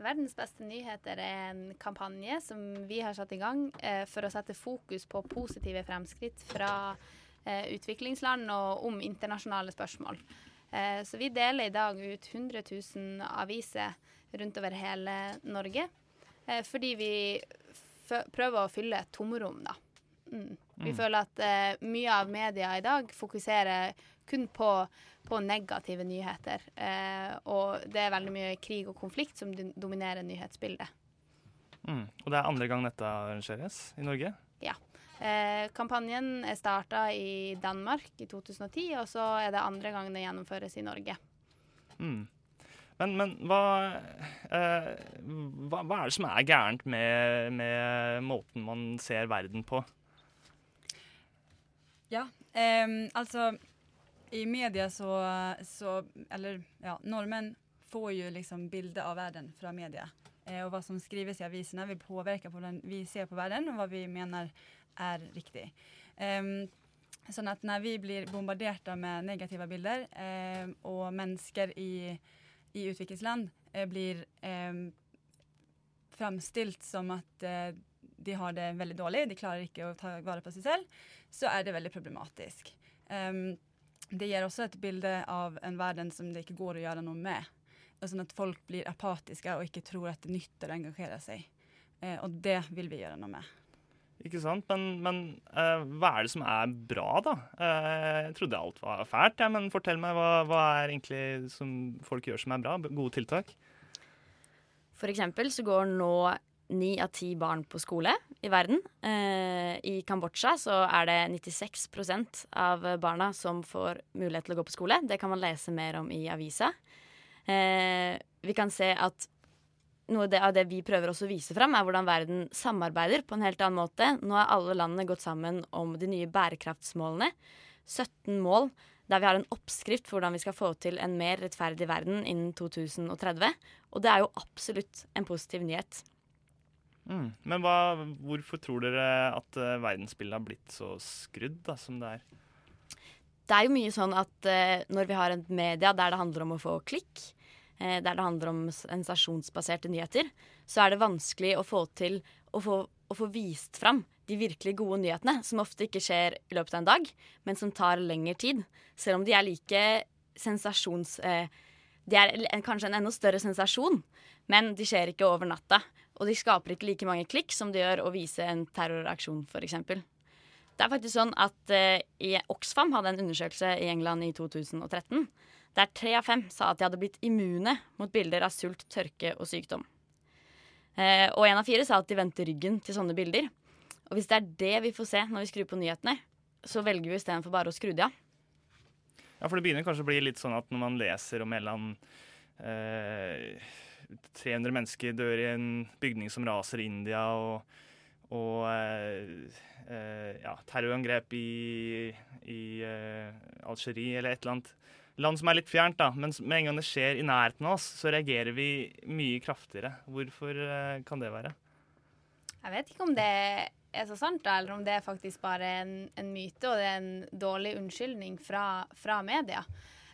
Verdens beste nyheter er en kampanje som vi har satt i gang eh, for å sette fokus på positive fremskritt fra eh, utviklingsland og om internasjonale spørsmål. Eh, så vi deler i dag ut 100 000 aviser rundt over hele Norge. Eh, fordi vi prøver å fylle et tomrom, da. Mm. Vi mm. føler at eh, mye av media i dag fokuserer kun på, på negative nyheter. Eh, og det er veldig mye krig og konflikt som dominerer nyhetsbildet. Mm. Og det er andre gang dette arrangeres i Norge? Ja. Eh, kampanjen er starta i Danmark i 2010, og så er det andre gang det gjennomføres i Norge. Mm. Men, men hva, eh, hva, hva, er det som er gærent med, med måten man ser verden på? Ja, eh, altså I media så, så Eller ja, nordmenn får jo liksom bilde av verden fra media. Eh, og hva som skrives i avisene, vil påvirke hvordan vi ser på verden, og hva vi mener er riktig. Um, sånn at når vi blir bombardert med negative bilder, eh, og mennesker i, i utviklingsland eh, blir eh, framstilt som at uh, de har det veldig dårlig, de klarer ikke å ta vare på seg selv, så er det veldig problematisk. Um, det gir også et bilde av en verden som det ikke går å gjøre noe med. Sånn at folk blir apatiske og ikke tror at det nytter å engasjere seg. Eh, og det vil vi gjøre noe med. Ikke sant? Men, men uh, hva er det som er bra, da? Uh, jeg trodde alt var fælt, ja, men fortell meg hva, hva er egentlig som folk gjør som er bra? Gode tiltak? For eksempel så går nå ni av ti barn på skole i verden. Uh, I Kambodsja så er det 96% av barna som får mulighet til å gå på skole. Det kan man lese mer om i avisa. vi kan se at noe av det vi prøver også å vise fram, er hvordan verden samarbeider på en helt annen måte. Nå har alle landene gått sammen om de nye bærekraftsmålene. 17 mål der vi har en oppskrift for hvordan vi skal få til en mer rettferdig verden innen 2030. Og det er jo absolutt en positiv nyhet. Mm. Men hva, hvorfor tror dere at uh, verdensbildet har blitt så skrudd da, som det er? Det er jo mye sånn at uh, når vi har en media der det handler om å få klikk, uh, der det handler om sensasjonsbaserte nyheter, så er det vanskelig å få til å få, å få vist fram de virkelig gode nyhetene, som ofte ikke skjer i løpet av en dag, men som tar lengre tid. Selv om de er like sensasjons... Eh, de er en, kanskje en enda større sensasjon, men de skjer ikke over natta. Og de skaper ikke like mange klikk som det gjør å vise en terroraksjon, f.eks. Det er faktisk sånn at eh, Oxfam hadde en undersøkelse i England i 2013 der tre av fem sa at de hadde blitt immune mot bilder av sult, tørke og sykdom. Eh, og en av fire sa at de vendte ryggen til sånne bilder. Og hvis det er det vi får se når vi skrur på nyhetene, så velger vi istedenfor bare å skru de av. Ja, for det begynner kanskje å bli litt sånn at når man leser om en eller annen eh, 300 mennesker dør i en bygning som raser i India, og, og eh, eh, ja, terrorangrep i, i eh, Algerie eller et eller annet land som er litt fjernt, da. Men med en gang det skjer i nærheten av oss, så reagerer vi mye kraftigere. Hvorfor kan det være? Jeg vet ikke om det er så sant, da, eller om det er faktisk bare en, en myte og det er en dårlig unnskyldning fra, fra media.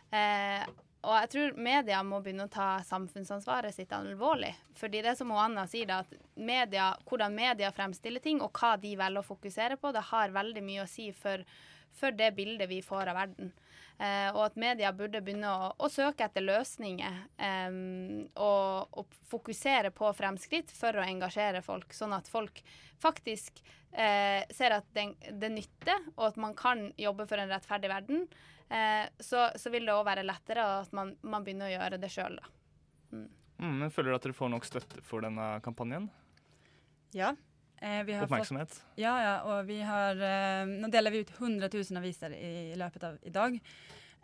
Eh, og jeg tror media må begynne å ta samfunnsansvaret sitt alvorlig. Fordi det som Anna sier, at media, hvordan media fremstiller ting, og hva de velger å fokusere på, det har veldig mye å si for, for det bildet vi får av verden. Eh, og at media burde begynne å, å søke etter løsninger eh, og, og, fokusere på fremskritt for å engasjere folk, sånn at folk faktisk eh, ser at det, det, nytter, og at man kan jobbe for en rettferdig verden. Eh, så, så, vil det òg være lettere at man, man, begynner å gjøre det sjøl, da. Mm. Mm, men Føler du at dere får nok støtte for denne kampanjen? Ja, Eh, Oppmerksomhet? Fått, ja, ja, og vi har eh, Nå deler vi ut 100 000 aviser i, i løpet av i dag.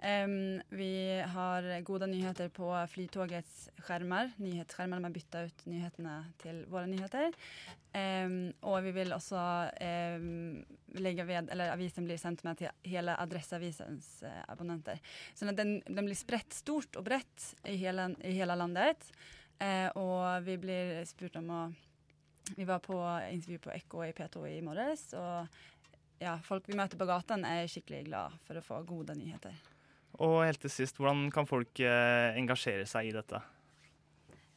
Um, vi har gode nyheter på Flytogets skjermer. Nyhetsskjermer vi bytta ut nyhetene til våre nyheter. Um, og vi vil også um, legge ved, eller avisen blir sendt med til hele Adresseavisens uh, abonnenter. Så den, den, blir spredt stort og bredt i hele, i hele landet. Uh, og vi blir spurt om å vi var på intervju på Ekko i P2 i morges, og ja, folk vi møter på gaten er skikkelig glad for å få gode nyheter. Og helt til sist, hvordan kan folk eh, engasjere seg i dette?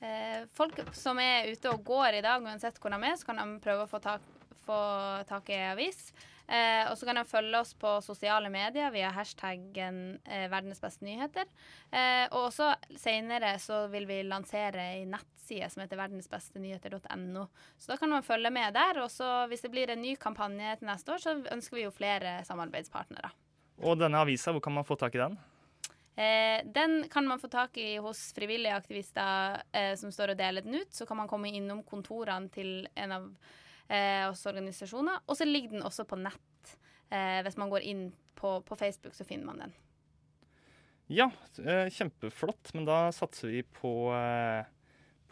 eh, folk som er ute og går i dag, uansett hvor de er, så kan de prøve å få tak, få tak i avis. Eh, og så kan de følge oss på sosiale medier via hashtaggen eh, 'verdens beste nyheter'. Eh, og også senere så vil vi lansere ei nettside som heter verdensbestenyheter.no. Så da kan man følge med der. Og så hvis det blir en ny kampanje til neste år, så ønsker vi jo flere samarbeidspartnere. Og denne avisa, hvor kan man få tak i den? Eh, den kan man få tak i hos frivillige aktivister eh, som står og deler den ut. Så kan man komme innom kontorene til en av eh, oss organisasjoner. Og så ligger den også på nett. Eh, hvis man går inn på, på, Facebook, så finner man den. Ja, eh, kjempeflott. Men da satser vi på, eh,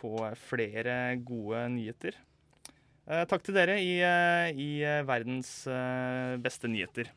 på flere gode nyheter. takk til dere i, i verdens beste nyheter.